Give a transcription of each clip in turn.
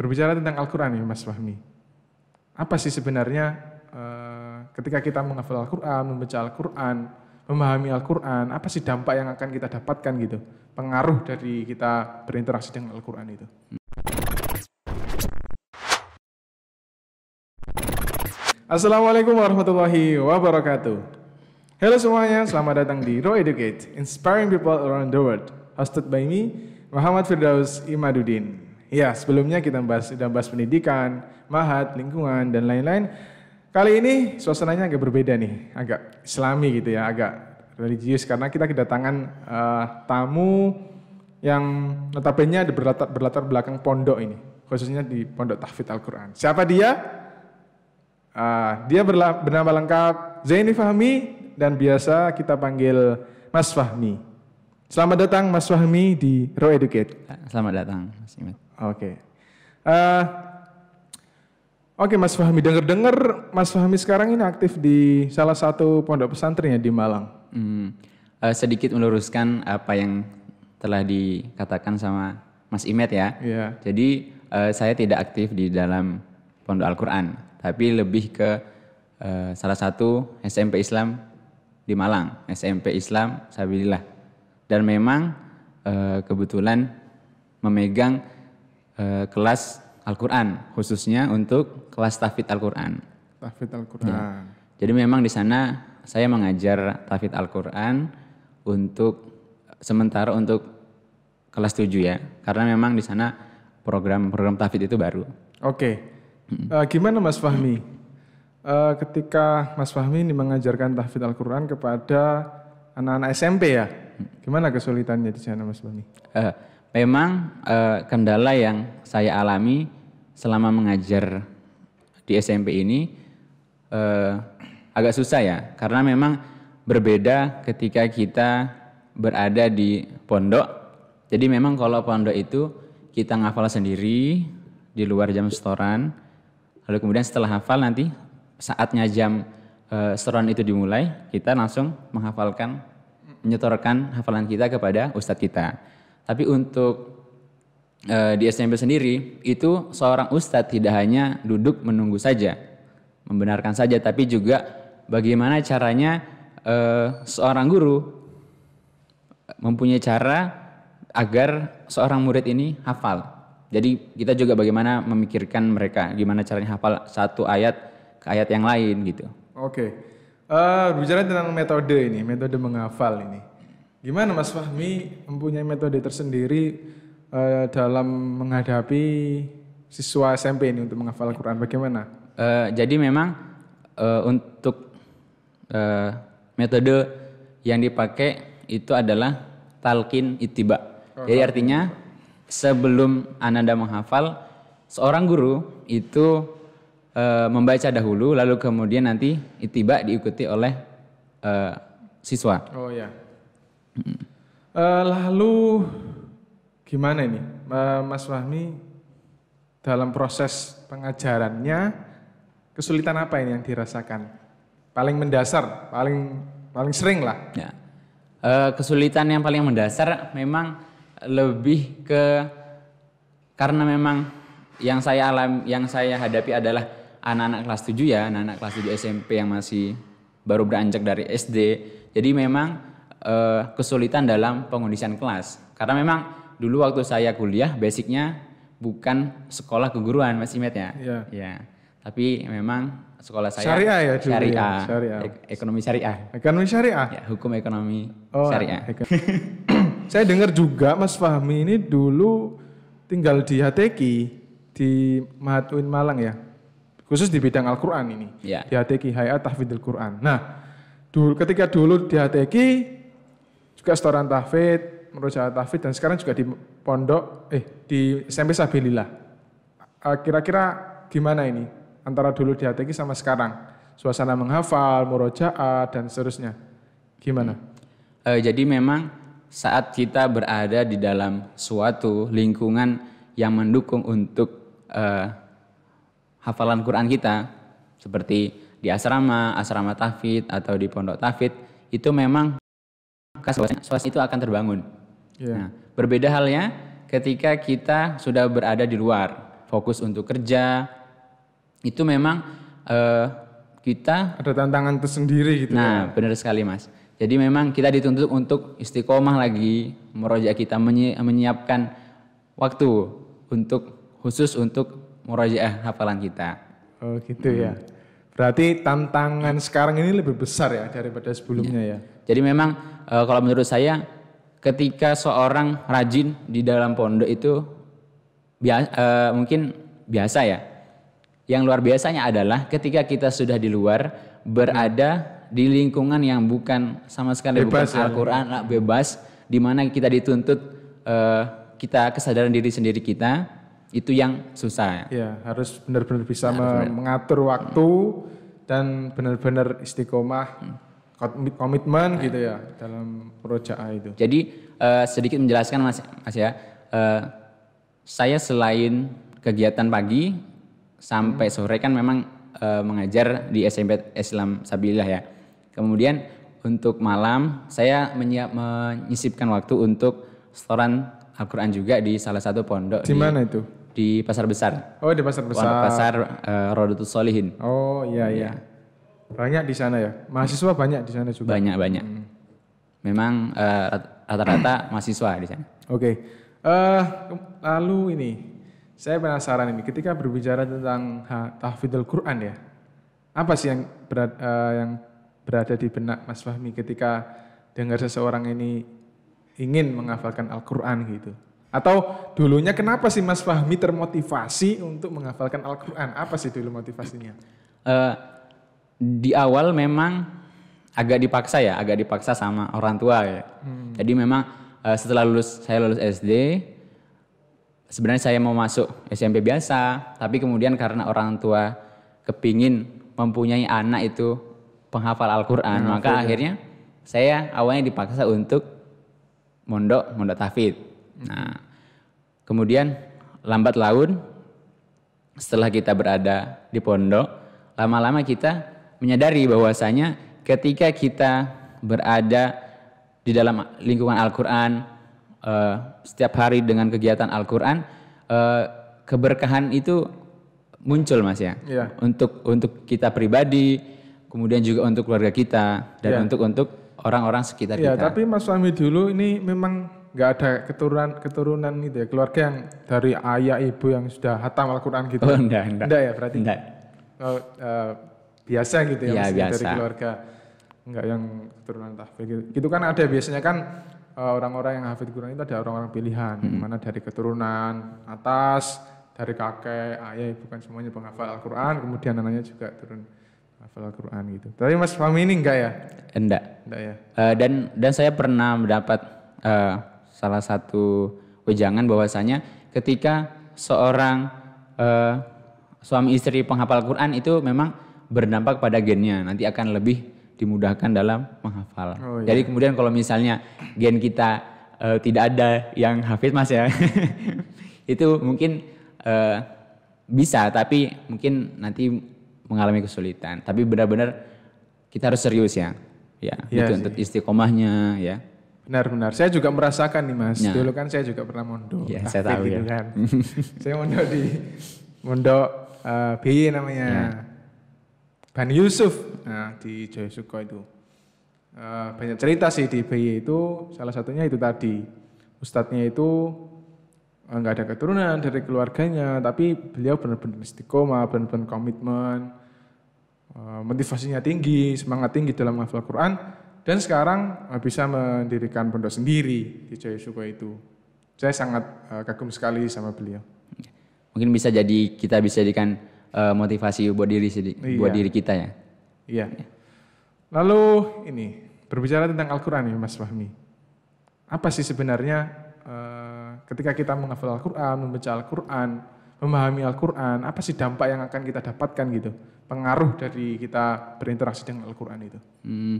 berbicara tentang Al-Quran nih Mas Fahmi. Apa sih sebenarnya eh, ketika kita menghafal Al-Quran, membaca Al-Quran, memahami Al-Quran, apa sih dampak yang akan kita dapatkan gitu? Pengaruh dari kita berinteraksi dengan Al-Quran itu. Assalamualaikum warahmatullahi wabarakatuh. Halo semuanya, selamat datang di Raw Educate, inspiring people around the world. Hosted by me, Muhammad Firdaus Imaduddin. Ya, sebelumnya kita bahas, sudah bahas pendidikan, mahat, lingkungan, dan lain-lain. Kali ini suasananya agak berbeda nih, agak islami gitu ya, agak religius karena kita kedatangan uh, tamu yang notabene berlatar, berlatar belakang pondok ini, khususnya di Pondok Tahfidz Al-Quran. Siapa dia? Uh, dia bernama lengkap Zaini Fahmi dan biasa kita panggil Mas Fahmi. Selamat datang Mas Fahmi di Raw Educate. Selamat datang Mas Oke. Okay. Uh, eh, Oke okay, Mas Fahmi, dengar-dengar Mas Fahmi sekarang ini aktif di salah satu pondok pesantren ya di Malang. Hmm, uh, sedikit meluruskan apa yang telah dikatakan sama Mas Imet ya. Yeah. Jadi uh, saya tidak aktif di dalam pondok Al-Quran tapi lebih ke uh, salah satu SMP Islam di Malang, SMP Islam Sabilillah. Dan memang uh, kebetulan memegang uh, kelas Al-Quran, khususnya untuk kelas tafid Al-Quran. Tafid Al-Quran. Ya. Jadi memang di sana saya mengajar tafid Al-Quran untuk sementara untuk kelas 7 ya, karena memang di sana program-program tafid itu baru. Oke. Uh, gimana Mas Fahmi? Uh, ketika Mas Fahmi ini mengajarkan tahfidz Al-Quran kepada anak-anak SMP ya, gimana kesulitannya di sana Mas Fahmi? Uh, memang uh, kendala yang saya alami selama mengajar di SMP ini uh, agak susah ya, karena memang berbeda ketika kita berada di pondok. Jadi memang kalau pondok itu kita ngafal sendiri di luar jam setoran Lalu kemudian setelah hafal nanti saatnya jam e, setoran itu dimulai, kita langsung menghafalkan, menyetorkan hafalan kita kepada ustadz kita. Tapi untuk e, di SMP sendiri itu seorang ustadz tidak hanya duduk menunggu saja, membenarkan saja, tapi juga bagaimana caranya e, seorang guru mempunyai cara agar seorang murid ini hafal jadi kita juga bagaimana memikirkan mereka, gimana caranya hafal satu ayat ke ayat yang lain gitu. Oke, uh, bicara tentang metode ini, metode menghafal ini. Gimana Mas Fahmi mempunyai metode tersendiri uh, dalam menghadapi siswa SMP ini untuk menghafal Al-Quran? Bagaimana? Uh, jadi memang uh, untuk uh, metode yang dipakai itu adalah talkin itiba. Oh, jadi artinya sebelum Ananda menghafal, seorang guru itu e, membaca dahulu, lalu kemudian nanti itiba diikuti oleh e, siswa. Oh ya. E, lalu gimana ini, Mas Fahmi dalam proses pengajarannya kesulitan apa ini yang dirasakan? Paling mendasar, paling paling sering lah. Ya. E, kesulitan yang paling mendasar memang lebih ke karena memang yang saya alam yang saya hadapi adalah anak-anak kelas 7 ya, anak-anak kelas 7 SMP yang masih baru beranjak dari SD. Jadi memang eh, kesulitan dalam pengondisian kelas. Karena memang dulu waktu saya kuliah basicnya bukan sekolah keguruan Mas Imet ya. Iya. Ya. Tapi memang sekolah saya syariah ya dulu syariah, ya, syariah. Ek ekonomi syariah. Ekonomi syariah. Ya, hukum ekonomi oh, syariah. Saya dengar juga Mas Fahmi ini dulu tinggal di HTQ di Mahatwin Malang ya. Khusus di bidang Al-Qur'an ini. Ya. Di HTQ Hayat Tahfidzul Quran. Nah, dulu ketika dulu di HTQ juga setoran tahfidz, merujaah tahfidz dan sekarang juga di pondok eh di SMP Sabilillah. Ah, kira-kira gimana ini antara dulu di HTQ sama sekarang? Suasana menghafal, murojaah dan seterusnya. Gimana? Uh, jadi memang saat kita berada di dalam suatu lingkungan yang mendukung untuk uh, hafalan Quran kita seperti di asrama, asrama tafid atau di pondok tafid itu memang suasana itu akan terbangun. Yeah. Nah, berbeda halnya ketika kita sudah berada di luar fokus untuk kerja itu memang eh, kita Ada tantangan tersendiri gitu. Nah, benar sekali Mas. Jadi memang kita dituntut untuk istiqomah lagi merojak kita menyi- menyiapkan waktu untuk khusus untuk murojaah hafalan kita. Oh gitu ya. Berarti tantangan sekarang ini lebih besar ya daripada sebelumnya ya. Jadi memang eh, kalau menurut saya ketika seorang rajin di dalam pondok itu bia- eh, mungkin biasa ya. Yang luar biasanya adalah ketika kita sudah di luar berada di lingkungan yang bukan sama sekali Bebas bukan ya. Al-Qur'an, ah, bebas di mana kita dituntut eh, kita kesadaran diri sendiri kita itu yang susah. Ya, harus benar-benar bisa me- mengatur waktu dan benar-benar istiqomah, komit- komitmen gitu ya dalam projaah itu. Jadi eh, sedikit menjelaskan mas, mas ya, eh, saya selain kegiatan pagi sampai sore kan memang eh, mengajar di SMP Islam Sabilillah ya. Kemudian untuk malam saya menyiap, menyisipkan waktu untuk setoran Al-Quran juga di salah satu pondok Di mana itu? di pasar besar, Oh di pasar besar. pasar eh, Rodatus Solihin. Oh iya iya. Banyak di sana ya. Mahasiswa banyak di sana juga. Banyak banyak. Memang eh, rat- rata-rata mahasiswa di sana. Oke. Eh ke- lalu ini saya penasaran ini ketika berbicara tentang tahfidzul Quran ya. Apa sih yang berat, eh, yang berada di benak Mas Fahmi ketika dengar seseorang ini ingin menghafalkan Al-Qur'an gitu? Atau dulunya kenapa sih Mas Fahmi termotivasi untuk menghafalkan Al-Qur'an? Apa sih dulu motivasinya? Eh, di awal memang agak dipaksa ya, agak dipaksa sama orang tua ya. Jadi memang eh, setelah lulus saya lulus SD, sebenarnya saya mau masuk SMP biasa, tapi kemudian karena orang tua kepingin mempunyai anak itu penghafal Al-Quran, maka akhirnya saya awalnya dipaksa untuk mondok, mondok tafid. Nah, kemudian lambat laun setelah kita berada di pondok, lama-lama kita menyadari bahwasanya ketika kita berada di dalam lingkungan Al-Quran, eh, setiap hari dengan kegiatan Al-Quran, eh, keberkahan itu muncul mas ya, Iya. untuk untuk kita pribadi, kemudian juga untuk keluarga kita dan untuk untuk orang-orang sekitar Ya, kita. tapi Mas Fahmi dulu ini memang nggak ada keturunan keturunan gitu ya, keluarga yang dari ayah ibu yang sudah hatam Al-Qur'an gitu. Oh enggak, enggak. Enggak ya berarti. Enggak. Oh, eh, biasa gitu ya, Iya, maksudnya dari biasa. keluarga. Enggak yang keturunan tahfidz gitu. Gitu kan ada biasanya kan eh, orang-orang yang hafid Quran itu ada orang-orang pilihan, Hmm. mana dari keturunan atas, dari kakek, ayah, ibu kan semuanya penghafal Al-Qur'an, kemudian anaknya juga turun hafal Al-Qur'an gitu. Tapi Mas Fahmi ini enggak ya? Enggak. Enggak ya? Eh, dan dan saya pernah mendapat eh, salah satu wejangan bahwasanya ketika seorang eh, suami istri penghafal Quran itu memang berdampak pada gennya nanti akan lebih dimudahkan dalam menghafal. Oh, iya. Jadi kemudian kalau misalnya gen kita eh, tidak ada yang hafiz mas ya, itu mungkin eh, bisa tapi mungkin nanti mengalami kesulitan. Tapi benar-benar kita harus serius ya, ya Iya itu untuk istiqomahnya ya. Benar-benar. Saya juga merasakan nih mas. Ya. Dulu kan saya juga pernah mondok. Ya, saya tahu gitu ya. kan. saya mondok di mondok eh, BY namanya. Ya. Bani Yusuf. Nah di Joyosuko itu. Eh, banyak cerita sih di BY itu. Salah satunya itu tadi. Ustadznya itu eh, nggak ada keturunan dari keluarganya. Tapi beliau benar-benar istiqomah, benar-benar komitmen. Eh, motivasinya tinggi, semangat tinggi dalam menghafal Quran dan sekarang bisa mendirikan pondok sendiri di Jayasuko itu. Saya sangat kagum sekali sama beliau. Mungkin bisa jadi kita bisa jadikan eh, motivasi buat diri sedi- Iya. buat diri kita ya. Iya. Lalu ini berbicara tentang Al-Quran nih Mas Fahmi. Apa sih sebenarnya eh, ketika kita menghafal Al-Quran, membaca Al-Quran, memahami Al-Quran, apa sih dampak yang akan kita dapatkan gitu? Pengaruh dari kita berinteraksi dengan Al-Quran itu. Hmm,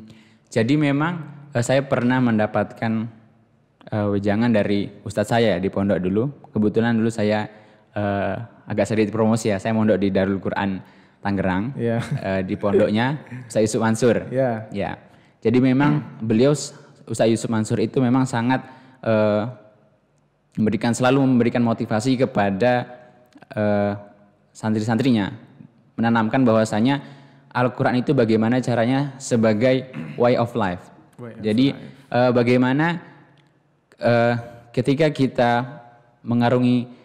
jadi memang eh, saya pernah mendapatkan eh, wejangan dari ustadz saya di pondok dulu. Kebetulan dulu saya eh, agak sedikit promosi ya. Saya mondok di Darul Quran Tangerang. Iya. Eh, di pondoknya Ustaz Yusuf Mansur. Ya. Ya. Jadi memang beliau Ustaz Yusuf Mansur itu memang sangat eh, memberikan selalu memberikan motivasi kepada eh, santri-santrinya menanamkan bahwasanya Al-Qur'an itu bagaimana caranya sebagai way of life. Way of Jadi eh, bagaimana eh, ketika kita mengarungi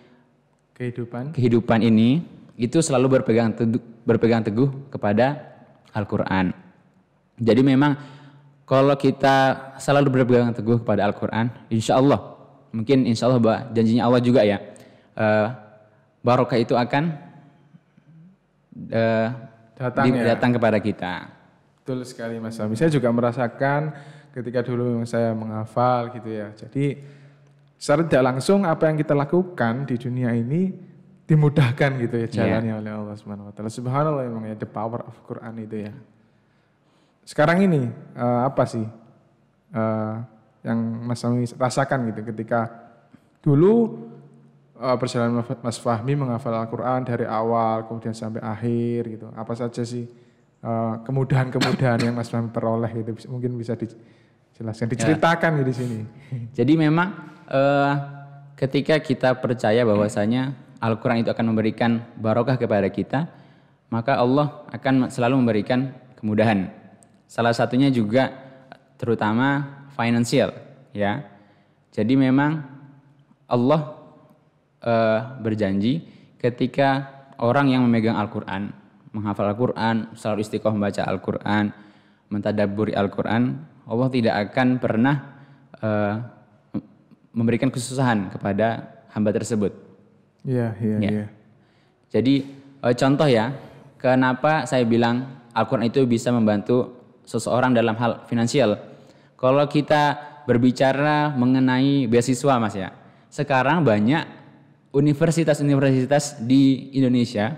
Kehidupan. kehidupan ini itu selalu berpegang teguh, berpegang teguh kepada Al-Qur'an. Jadi memang kalau kita selalu berpegang teguh kepada Al-Qur'an, insya Allah mungkin insya Allah janjinya Allah juga ya, eh, barokah itu akan eh, Datang di- ya. datang kepada kita. Betul sekali Mas Fahmi. Saya juga merasakan ketika dulu saya menghafal gitu ya. Jadi secara tidak langsung apa yang kita lakukan di dunia ini dimudahkan gitu ya jalannya oleh Allah Subhanahu wa taala. Subhanallah memang ya the power of Quran itu ya. Sekarang ini eh, apa sih eh, yang Mas Fahmi rasakan gitu ketika dulu eh, perjalanan Mas Fahmi menghafal Al-Quran dari awal kemudian sampai akhir gitu. Apa saja sih eh, kemudahan-kemudahan yang Mas Fahmi peroleh gitu mungkin bisa dijelaskan, diceritakan gitu di sini. Jadi memang eh, ketika kita percaya bahwasanya Al-Quran itu akan memberikan barokah kepada kita, maka Allah akan selalu memberikan kemudahan. Salah satunya juga terutama financial, ya. Jadi memang Allah eh, berjanji ketika orang yang memegang Al-Quran, menghafal Al-Quran, selalu istiqomah membaca Al-Quran, mentadaburi Al-Quran, Allah tidak akan pernah eh, memberikan kesusahan kepada hamba tersebut. Iya, iya, Ya. iya. Jadi eh, contoh ya, kenapa saya bilang Al-Quran itu bisa membantu seseorang dalam hal finansial. Kalau kita berbicara mengenai beasiswa mas ya, sekarang banyak universitas-universitas di Indonesia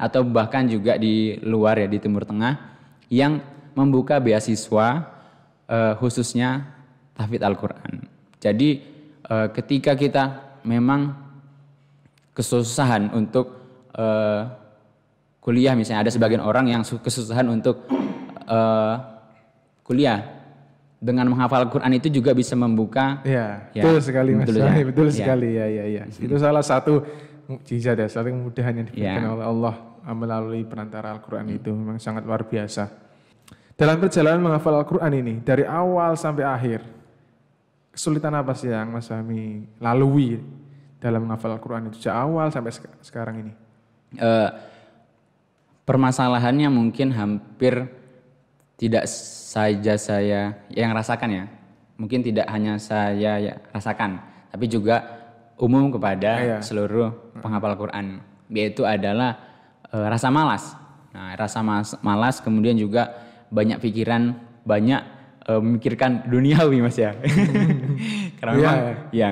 atau bahkan juga di luar ya di Timur Tengah yang membuka beasiswa eh, khususnya tahfidz Al-Quran. Jadi eh, ketika kita memang kesusahan untuk eh, kuliah misalnya ada sebagian orang yang su- kesusahan untuk eh, kuliah dengan menghafal Al-Quran itu juga bisa membuka Iya, Ya, betul sekali Mas betul ya. Betul Ya. sekali ya, ya, ya. Itu salah satu mukjizat ya, saling kemudahan yang diberikan Ya. oleh Allah melalui perantara Al-Quran itu memang sangat luar biasa. Dalam perjalanan menghafal Al-Quran ini, dari awal sampai akhir, kesulitan apa sih yang Mas Fahmi lalui dalam menghafal Al-Quran itu sejak awal sampai sek- sekarang ini? Eh, permasalahannya mungkin hampir tidak saja saya yang rasakan ya. Mungkin tidak hanya saya ya rasakan, tapi juga umum kepada Iya. seluruh penghafal Quran. Yaitu adalah eh, rasa malas. Nah, rasa malas kemudian juga banyak pikiran, banyak eh, memikirkan duniawi Mas ya. Karena memang ya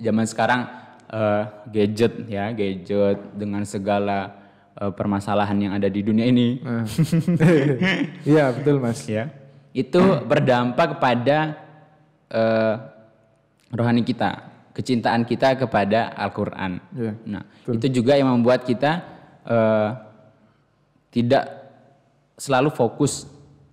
zaman sekarang eh, gadget ya, gadget dengan segala eh, permasalahan yang ada di dunia ini Nah. Iya betul Mas. ya itu berdampak kepada eh, rohani kita kecintaan kita kepada Al-Quran Iya, nah itu juga yang membuat kita eh, tidak selalu fokus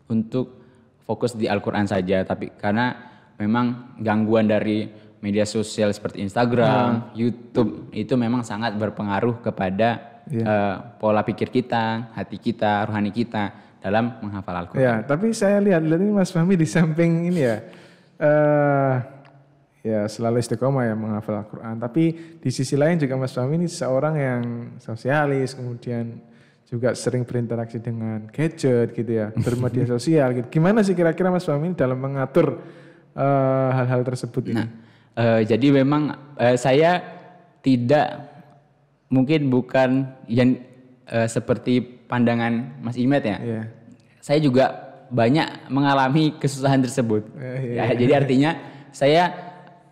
untuk fokus di Al-Quran saja tapi karena memang gangguan dari media sosial seperti Instagram, YouTube itu memang sangat berpengaruh kepada eh, pola pikir kita, hati kita, rohani kita dalam menghafal Al-Quran. Ya, tapi saya lihat lihat ini Mas Fahmi di samping ini ya, eh ya selalu istiqomah ya menghafal Al-Quran. Tapi di sisi lain juga Mas Fahmi ini seorang yang sosialis, kemudian juga sering berinteraksi dengan gadget gitu ya, bermedia sosial gitu. Gimana sih kira-kira Mas Fahmi dalam mengatur eh, hal-hal tersebut ini? Nah, eh, jadi memang eh, saya tidak mungkin bukan yang eh, seperti pandangan Mas Imet ya. Iya. Saya juga banyak mengalami kesusahan tersebut. Eh, Ya, jadi artinya saya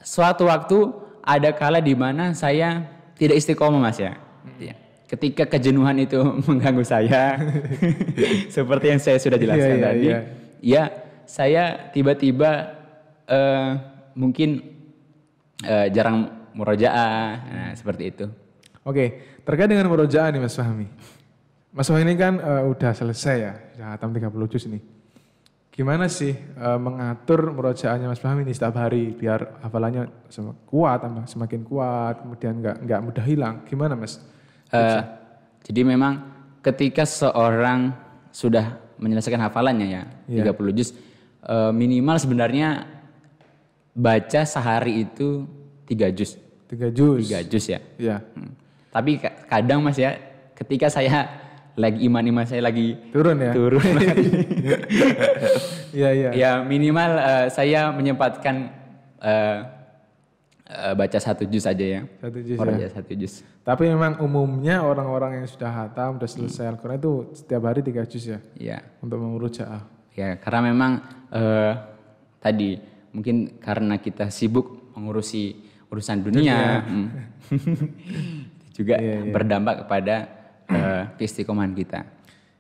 suatu waktu ada kala di mana saya tidak istiqomah Mas ya. Ya. Ketika kejenuhan itu mengganggu saya, seperti yang saya sudah jelaskan Iya, iya, tadi, iya. ya saya tiba-tiba eh, mungkin eh, jarang murojaah, nah, seperti itu. Oke, terkait dengan murojaah nih Mas Fahmi. Mas Fahmi ini kan eh, udah selesai ya, hatam 30 juz nih. Gimana sih eh, mengatur murojaahnya Mas Fahmi ini setiap hari biar hafalannya kuat, tambah semakin kuat, kemudian nggak nggak mudah hilang. Gimana Mas? Eh, jadi memang ketika seorang sudah menyelesaikan hafalannya ya, Iya. 30 juz eh, minimal sebenarnya baca sehari itu 3 juz. Tiga juz. 3 juz ya. Ya. Hmm. Tapi ka- kadang Mas ya, ketika saya lagi iman-iman saya lagi Turun ya. turun Iya iya. ya minimal eh, saya menyempatkan eh, eh, baca satu juz aja ya. Satu juz Orang ya. ya satu juz. Tapi memang umumnya orang-orang yang sudah hatam, sudah selesai Al-Quran itu setiap hari tiga juz ya Ya. untuk memurojaah. Ya, karena memang eh, tadi mungkin karena kita sibuk mengurusi urusan dunia, hmm. juga berdampak kepada keistiqomahan kita.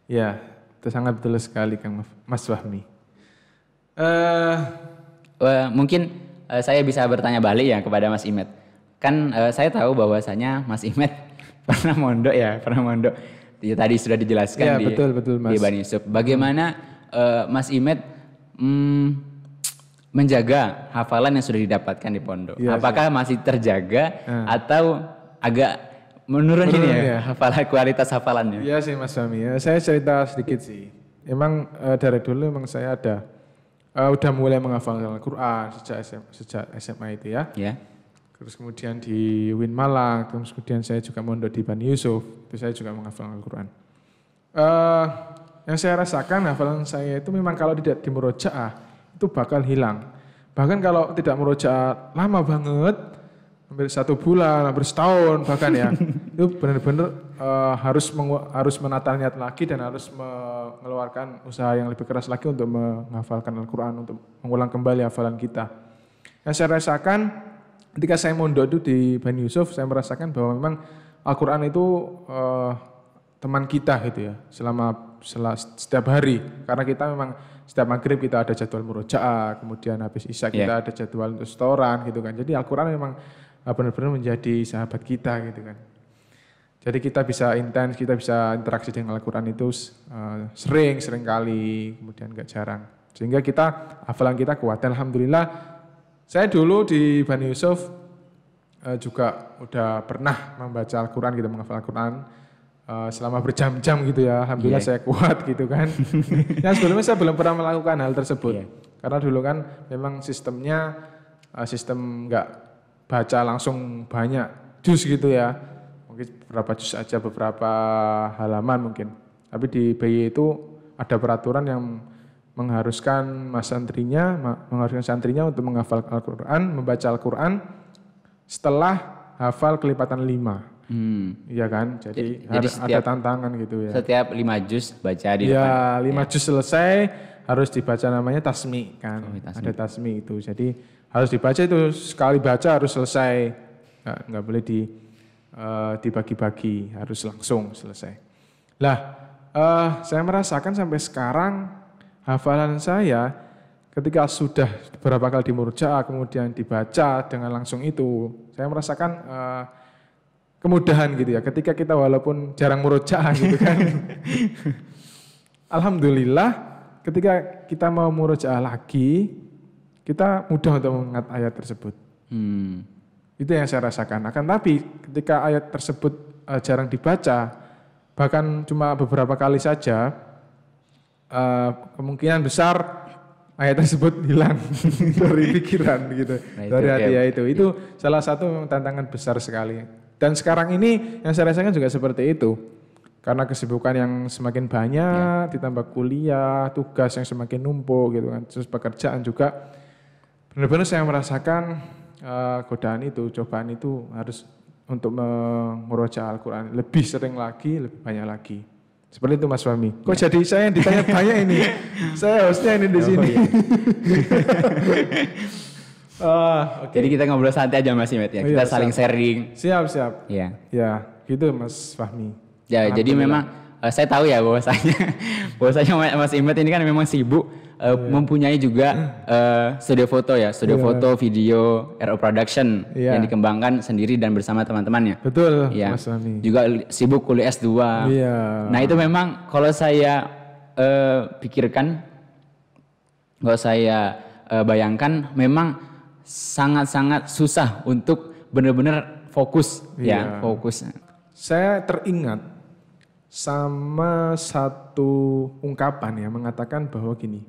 Ya, itu sangat betul sekali Kang Mas Fahmi. Eh, Eh, mungkin eh, saya bisa bertanya balik ya kepada Mas Imet. Kan eh, saya tahu bahwasanya Mas Imet pernah mondok ya, pernah mondok. Ya, tadi sudah dijelaskan Ya, di, betul, betul, Mas. di Bani Yusuf. Bagaimana eh, Mas Imet mm, menjaga hafalan yang sudah didapatkan di pondok? Iya, Apakah masih terjaga atau agak menurun, ini ya, ya. hafalan kualitas hafalannya? Iya sih Mas Fahmi ya. Saya cerita sedikit sih. Emang eh, dari dulu emang saya ada eh, udah mulai menghafalkan Al-Quran sejak SMA, sejak SMA itu ya. Ya. Terus kemudian di Win Malang, terus kemudian saya juga mondok di Bani Yusuf, itu saya juga menghafalkan Al-Quran. Eh, yang saya rasakan hafalan saya itu memang kalau tidak dimurojaah itu bakal hilang. Bahkan kalau tidak murojaah lama banget, hampir satu bulan, hampir setahun bahkan ya, itu benar-benar eh, harus harus menata niat lagi dan harus mengeluarkan usaha yang lebih keras lagi untuk menghafalkan Al-Quran, untuk mengulang kembali hafalan kita. Yang saya rasakan ketika saya mondok itu di Bani Yusuf, saya merasakan bahwa memang Al-Quran itu eh, teman kita gitu ya, selama sela- setiap hari. Karena kita memang setiap maghrib kita ada jadwal murojaah, kemudian habis isya kita ada jadwal untuk setoran gitu kan. Jadi Al-Quran memang eh, benar-benar menjadi sahabat kita gitu kan. Jadi kita bisa intens, kita bisa interaksi dengan Al-Quran itu eh, sering, sering kali, kemudian nggak jarang. Sehingga kita, hafalan kita kuat. Dan Alhamdulillah, saya dulu di Bani Yusuf eh, juga udah pernah membaca Al-Quran, gitu, menghafal Al-Quran eh, selama berjam-jam gitu ya. Alhamdulillah saya kuat gitu kan. Yang sebelumnya saya belum pernah melakukan hal tersebut. Karena dulu kan memang sistemnya eh, sistem nggak baca langsung banyak jus gitu ya. Mungkin beberapa jus aja beberapa halaman mungkin. Tapi di BY itu ada peraturan yang mengharuskan mas santrinya, mengharuskan santrinya untuk menghafal Al-Quran, membaca Al-Quran setelah hafal kelipatan lima. Hmm. Iya kan? Jadi, Jadi- ada setiap- tantangan gitu ya. Setiap lima juz baca di depan. Ya, lima juz selesai harus dibaca namanya tasmi kan. Oh, tasmi. Ada tasmi itu. Jadi harus dibaca itu sekali baca harus selesai. Nggak, nggak boleh di eh, dibagi-bagi, harus langsung selesai. Lah, eh, saya merasakan sampai sekarang hafalan saya ketika sudah beberapa kali dimurja kemudian dibaca dengan langsung itu, saya merasakan eh, kemudahan gitu ya. Ketika kita walaupun jarang murojaah gitu kan. Alhamdulillah ketika kita mau murojaah lagi, kita mudah untuk mengingat ayat tersebut. Hmm. Itu yang saya rasakan. Akan tapi ketika ayat tersebut eh, jarang dibaca, bahkan cuma beberapa kali saja, eh, kemungkinan besar ayat tersebut hilang dari pikiran gitu, Nah, itu dari hati ya itu. Itu salah satu tantangan besar sekali. Dan sekarang ini yang saya rasakan juga seperti itu. Karena kesibukan yang semakin banyak, ditambah kuliah, tugas yang semakin numpuk gitu kan, terus pekerjaan juga benar-benar saya merasakan eh, godaan itu, cobaan itu harus untuk menguroja Al-Quran lebih sering lagi, lebih banyak lagi. Seperti itu Mas Fahmi. Kok jadi saya yang ditanya banyak ini? saya hostnya ini di sini. Ah, oke. Jadi kita ngobrol santai aja Mas Imet ya. Oh, Kita iya, saling sharing. Siap, siap. Ya. Ya, gitu Mas Fahmi. Ya, jadi memang eh, saya tahu ya bahwasanya bahwasanya Mas Imet ini kan memang sibuk eh, Iya. mempunyai juga eh, studio foto ya, studio foto, video, RO production Iya. yang dikembangkan sendiri dan bersama teman-temannya. Betul, Iya. Mas Fahmi. Juga sibuk kuliah S2. Iya. Nah, itu memang kalau saya eh, pikirkan kalau saya eh, bayangkan memang sangat-sangat susah untuk benar-benar fokus Iya. ya, fokus. saya teringat sama satu ungkapan yang mengatakan bahwa gini,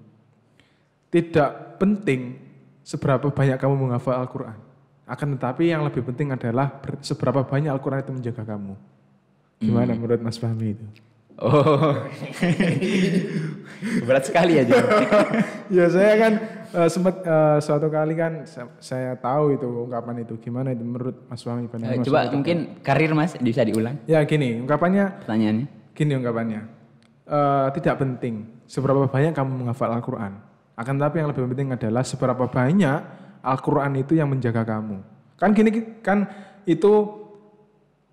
tidak penting seberapa banyak kamu menghafal Al-Quran. Akan tetapi yang lebih penting adalah ber- seberapa banyak Al-Quran itu menjaga kamu. Gimana menurut Mas Fahmi itu? Oh, berat sekali ya Jun. ya saya kan eh, sempat eh, suatu kali kan sa- saya tahu itu ungkapan itu. Gimana itu menurut Mas? Eh, Pandangan Mas Coba mungkin karir mas bisa diulang Ya gini, ungkapannya pertanyaannya. Gini ungkapannya, eh, tidak penting seberapa banyak kamu menghafal Al-Quran. Akan tapi yang lebih penting adalah seberapa banyak Al-Quran itu yang menjaga kamu. Kan gini, kan itu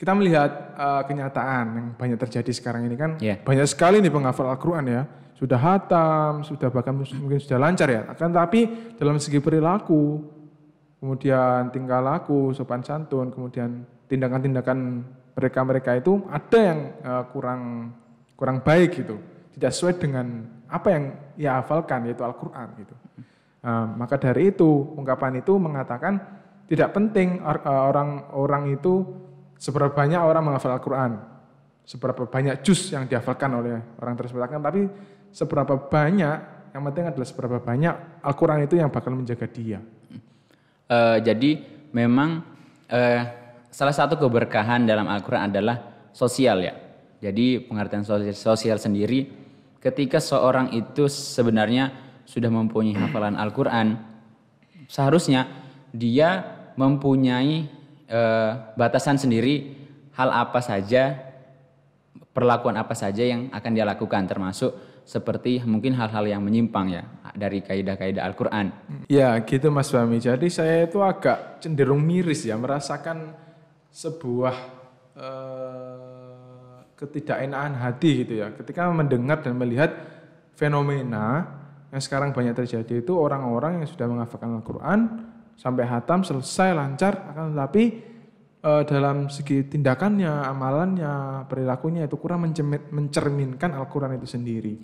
kita melihat eh, kenyataan yang banyak terjadi sekarang ini kan Iya. banyak sekali nih penghafal Al-Quran ya. Sudah hatam, sudah bahkan mungkin sudah lancar ya. Akan tapi dalam segi perilaku, kemudian tingkah laku, sopan santun, kemudian tindakan-tindakan mereka-mereka itu ada yang eh, kurang kurang baik gitu, tidak sesuai dengan apa yang ia hafalkan yaitu Al-Quran gitu. Eh, maka dari itu ungkapan itu mengatakan tidak penting or- orang-orang itu seberapa banyak orang menghafal Al-Quran, seberapa banyak juz yang dihafalkan oleh orang tersebut akan tapi seberapa banyak yang penting adalah seberapa banyak Al-Quran itu yang bakal menjaga dia. Eh, jadi memang eh, salah satu keberkahan dalam Al-Quran adalah sosial ya. Jadi pengertian sosial, sosial sendiri ketika seorang itu sebenarnya sudah mempunyai hafalan Al-Quran, seharusnya dia mempunyai eh, batasan sendiri hal apa saja, perlakuan apa saja yang akan dia lakukan termasuk seperti mungkin hal-hal yang menyimpang ya dari kaidah-kaidah Al-Quran. Ya gitu Mas Fahmi. Jadi saya itu agak cenderung miris ya merasakan sebuah eh, ketidakenaan hati gitu ya. Ketika mendengar dan melihat fenomena yang sekarang banyak terjadi itu orang-orang yang sudah menghafalkan Al-Quran sampai hatam selesai lancar akan tetapi eh, dalam segi tindakannya, amalannya, perilakunya itu kurang mencerminkan Al-Quran itu sendiri.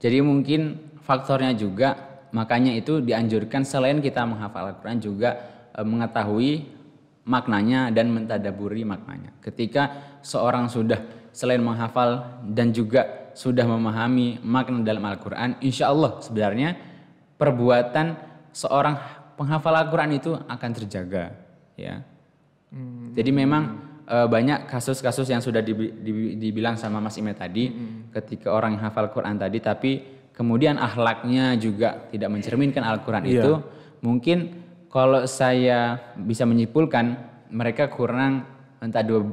Jadi mungkin faktornya juga makanya itu dianjurkan selain kita menghafal Al-Quran juga eh, mengetahui maknanya dan mentadaburi maknanya. Ketika seorang sudah selain menghafal dan juga sudah memahami makna dalam Al-Quran, insya Allah sebenarnya perbuatan seorang penghafal Al-Quran itu akan terjaga. Ya. Jadi memang eh, banyak kasus-kasus yang sudah dibi- dibi- dibilang sama Mas Ime tadi, ketika orang yang hafal Quran tadi, tapi kemudian akhlaknya juga tidak mencerminkan Al-Quran Iya. itu, mungkin kalau saya bisa menyimpulkan mereka kurang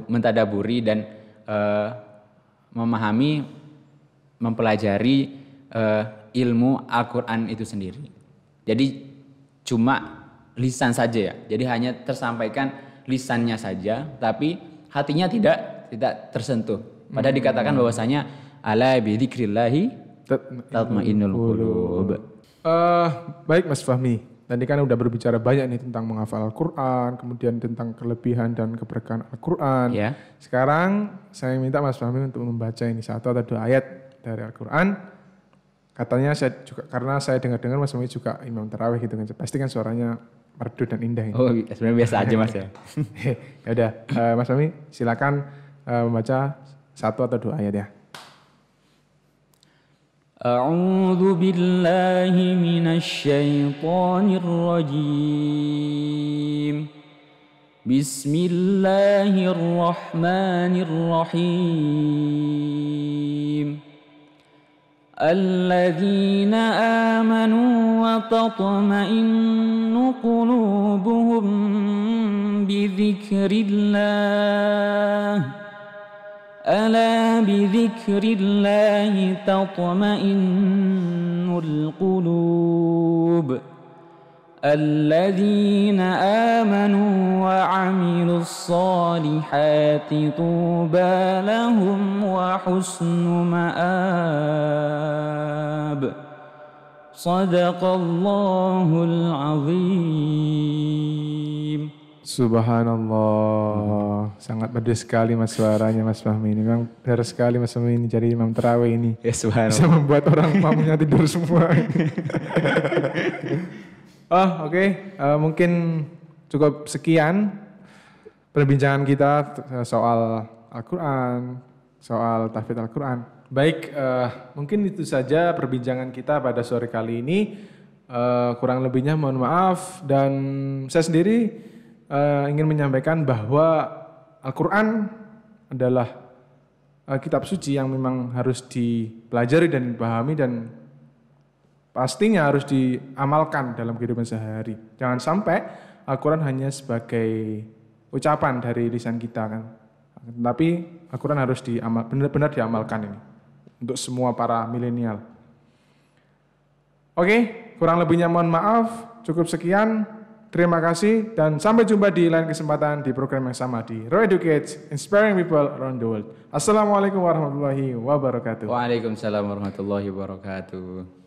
mentadaburi dan eh, memahami, mempelajari eh, ilmu Al-Quran itu sendiri. Jadi cuma lisan saja ya. Jadi hanya tersampaikan lisannya saja, tapi hatinya tidak tidak tersentuh. Padahal dikatakan bahwasanya ala bidzikrillahi tatmainnul qulub. Eh, baik Mas Fahmi, tadi kan udah berbicara banyak nih tentang menghafal Al-Quran, kemudian tentang kelebihan dan keberkahan Al-Quran. Ya. Sekarang saya minta Mas Fahmi untuk membaca ini satu atau dua ayat dari Al-Quran. Katanya saya juga karena saya dengar-dengar Mas Fahmi juga imam tarawih gitu kan, pasti kan suaranya merdu dan indah ini. Oh, sebenarnya biasa aja Mas ya. ya udah, eh, Mas Fahmi silakan eh, membaca satu atau dua ayat ya. أعوذ بالله من الشيطان الرجيم بسم الله الرحمن الرحيم الذين آمنوا وتطمئن قلوبهم بذكر الله. ألا بذكر الله تطمئن القلوب. الذين آمنوا وعملوا الصالحات طوبى لهم وحسن مآب صدق الله العظيم Subhanallah, sangat merdu sekali mas suaranya Mas Fahmi ini. Memang benar sekali Mas Fahmi ini jadi imam terawih ini. Ya Bisa membuat orang mamunya tidur semua. oh oke, Eh, mungkin cukup sekian perbincangan kita t- soal Al-Quran, soal tahfidz Al-Quran. Baik, eh, mungkin itu saja perbincangan kita pada sore kali ini. Eh, kurang lebihnya mohon maaf dan saya sendiri eh, ingin menyampaikan bahwa Al-Quran adalah eh, kitab suci yang memang harus dipelajari dan dipahami dan pastinya harus diamalkan dalam kehidupan sehari. Jangan sampai Al-Quran hanya sebagai ucapan dari lisan kita kan. Tapi Al-Quran harus diamal, benar-benar diamalkan ini untuk semua para milenial. Oke, kurang lebihnya mohon maaf. Cukup sekian. Terima kasih dan sampai jumpa di lain kesempatan di program yang sama di Roy Educate, Inspiring People Around the World. Assalamualaikum warahmatullahi wabarakatuh. Waalaikumsalam warahmatullahi wabarakatuh.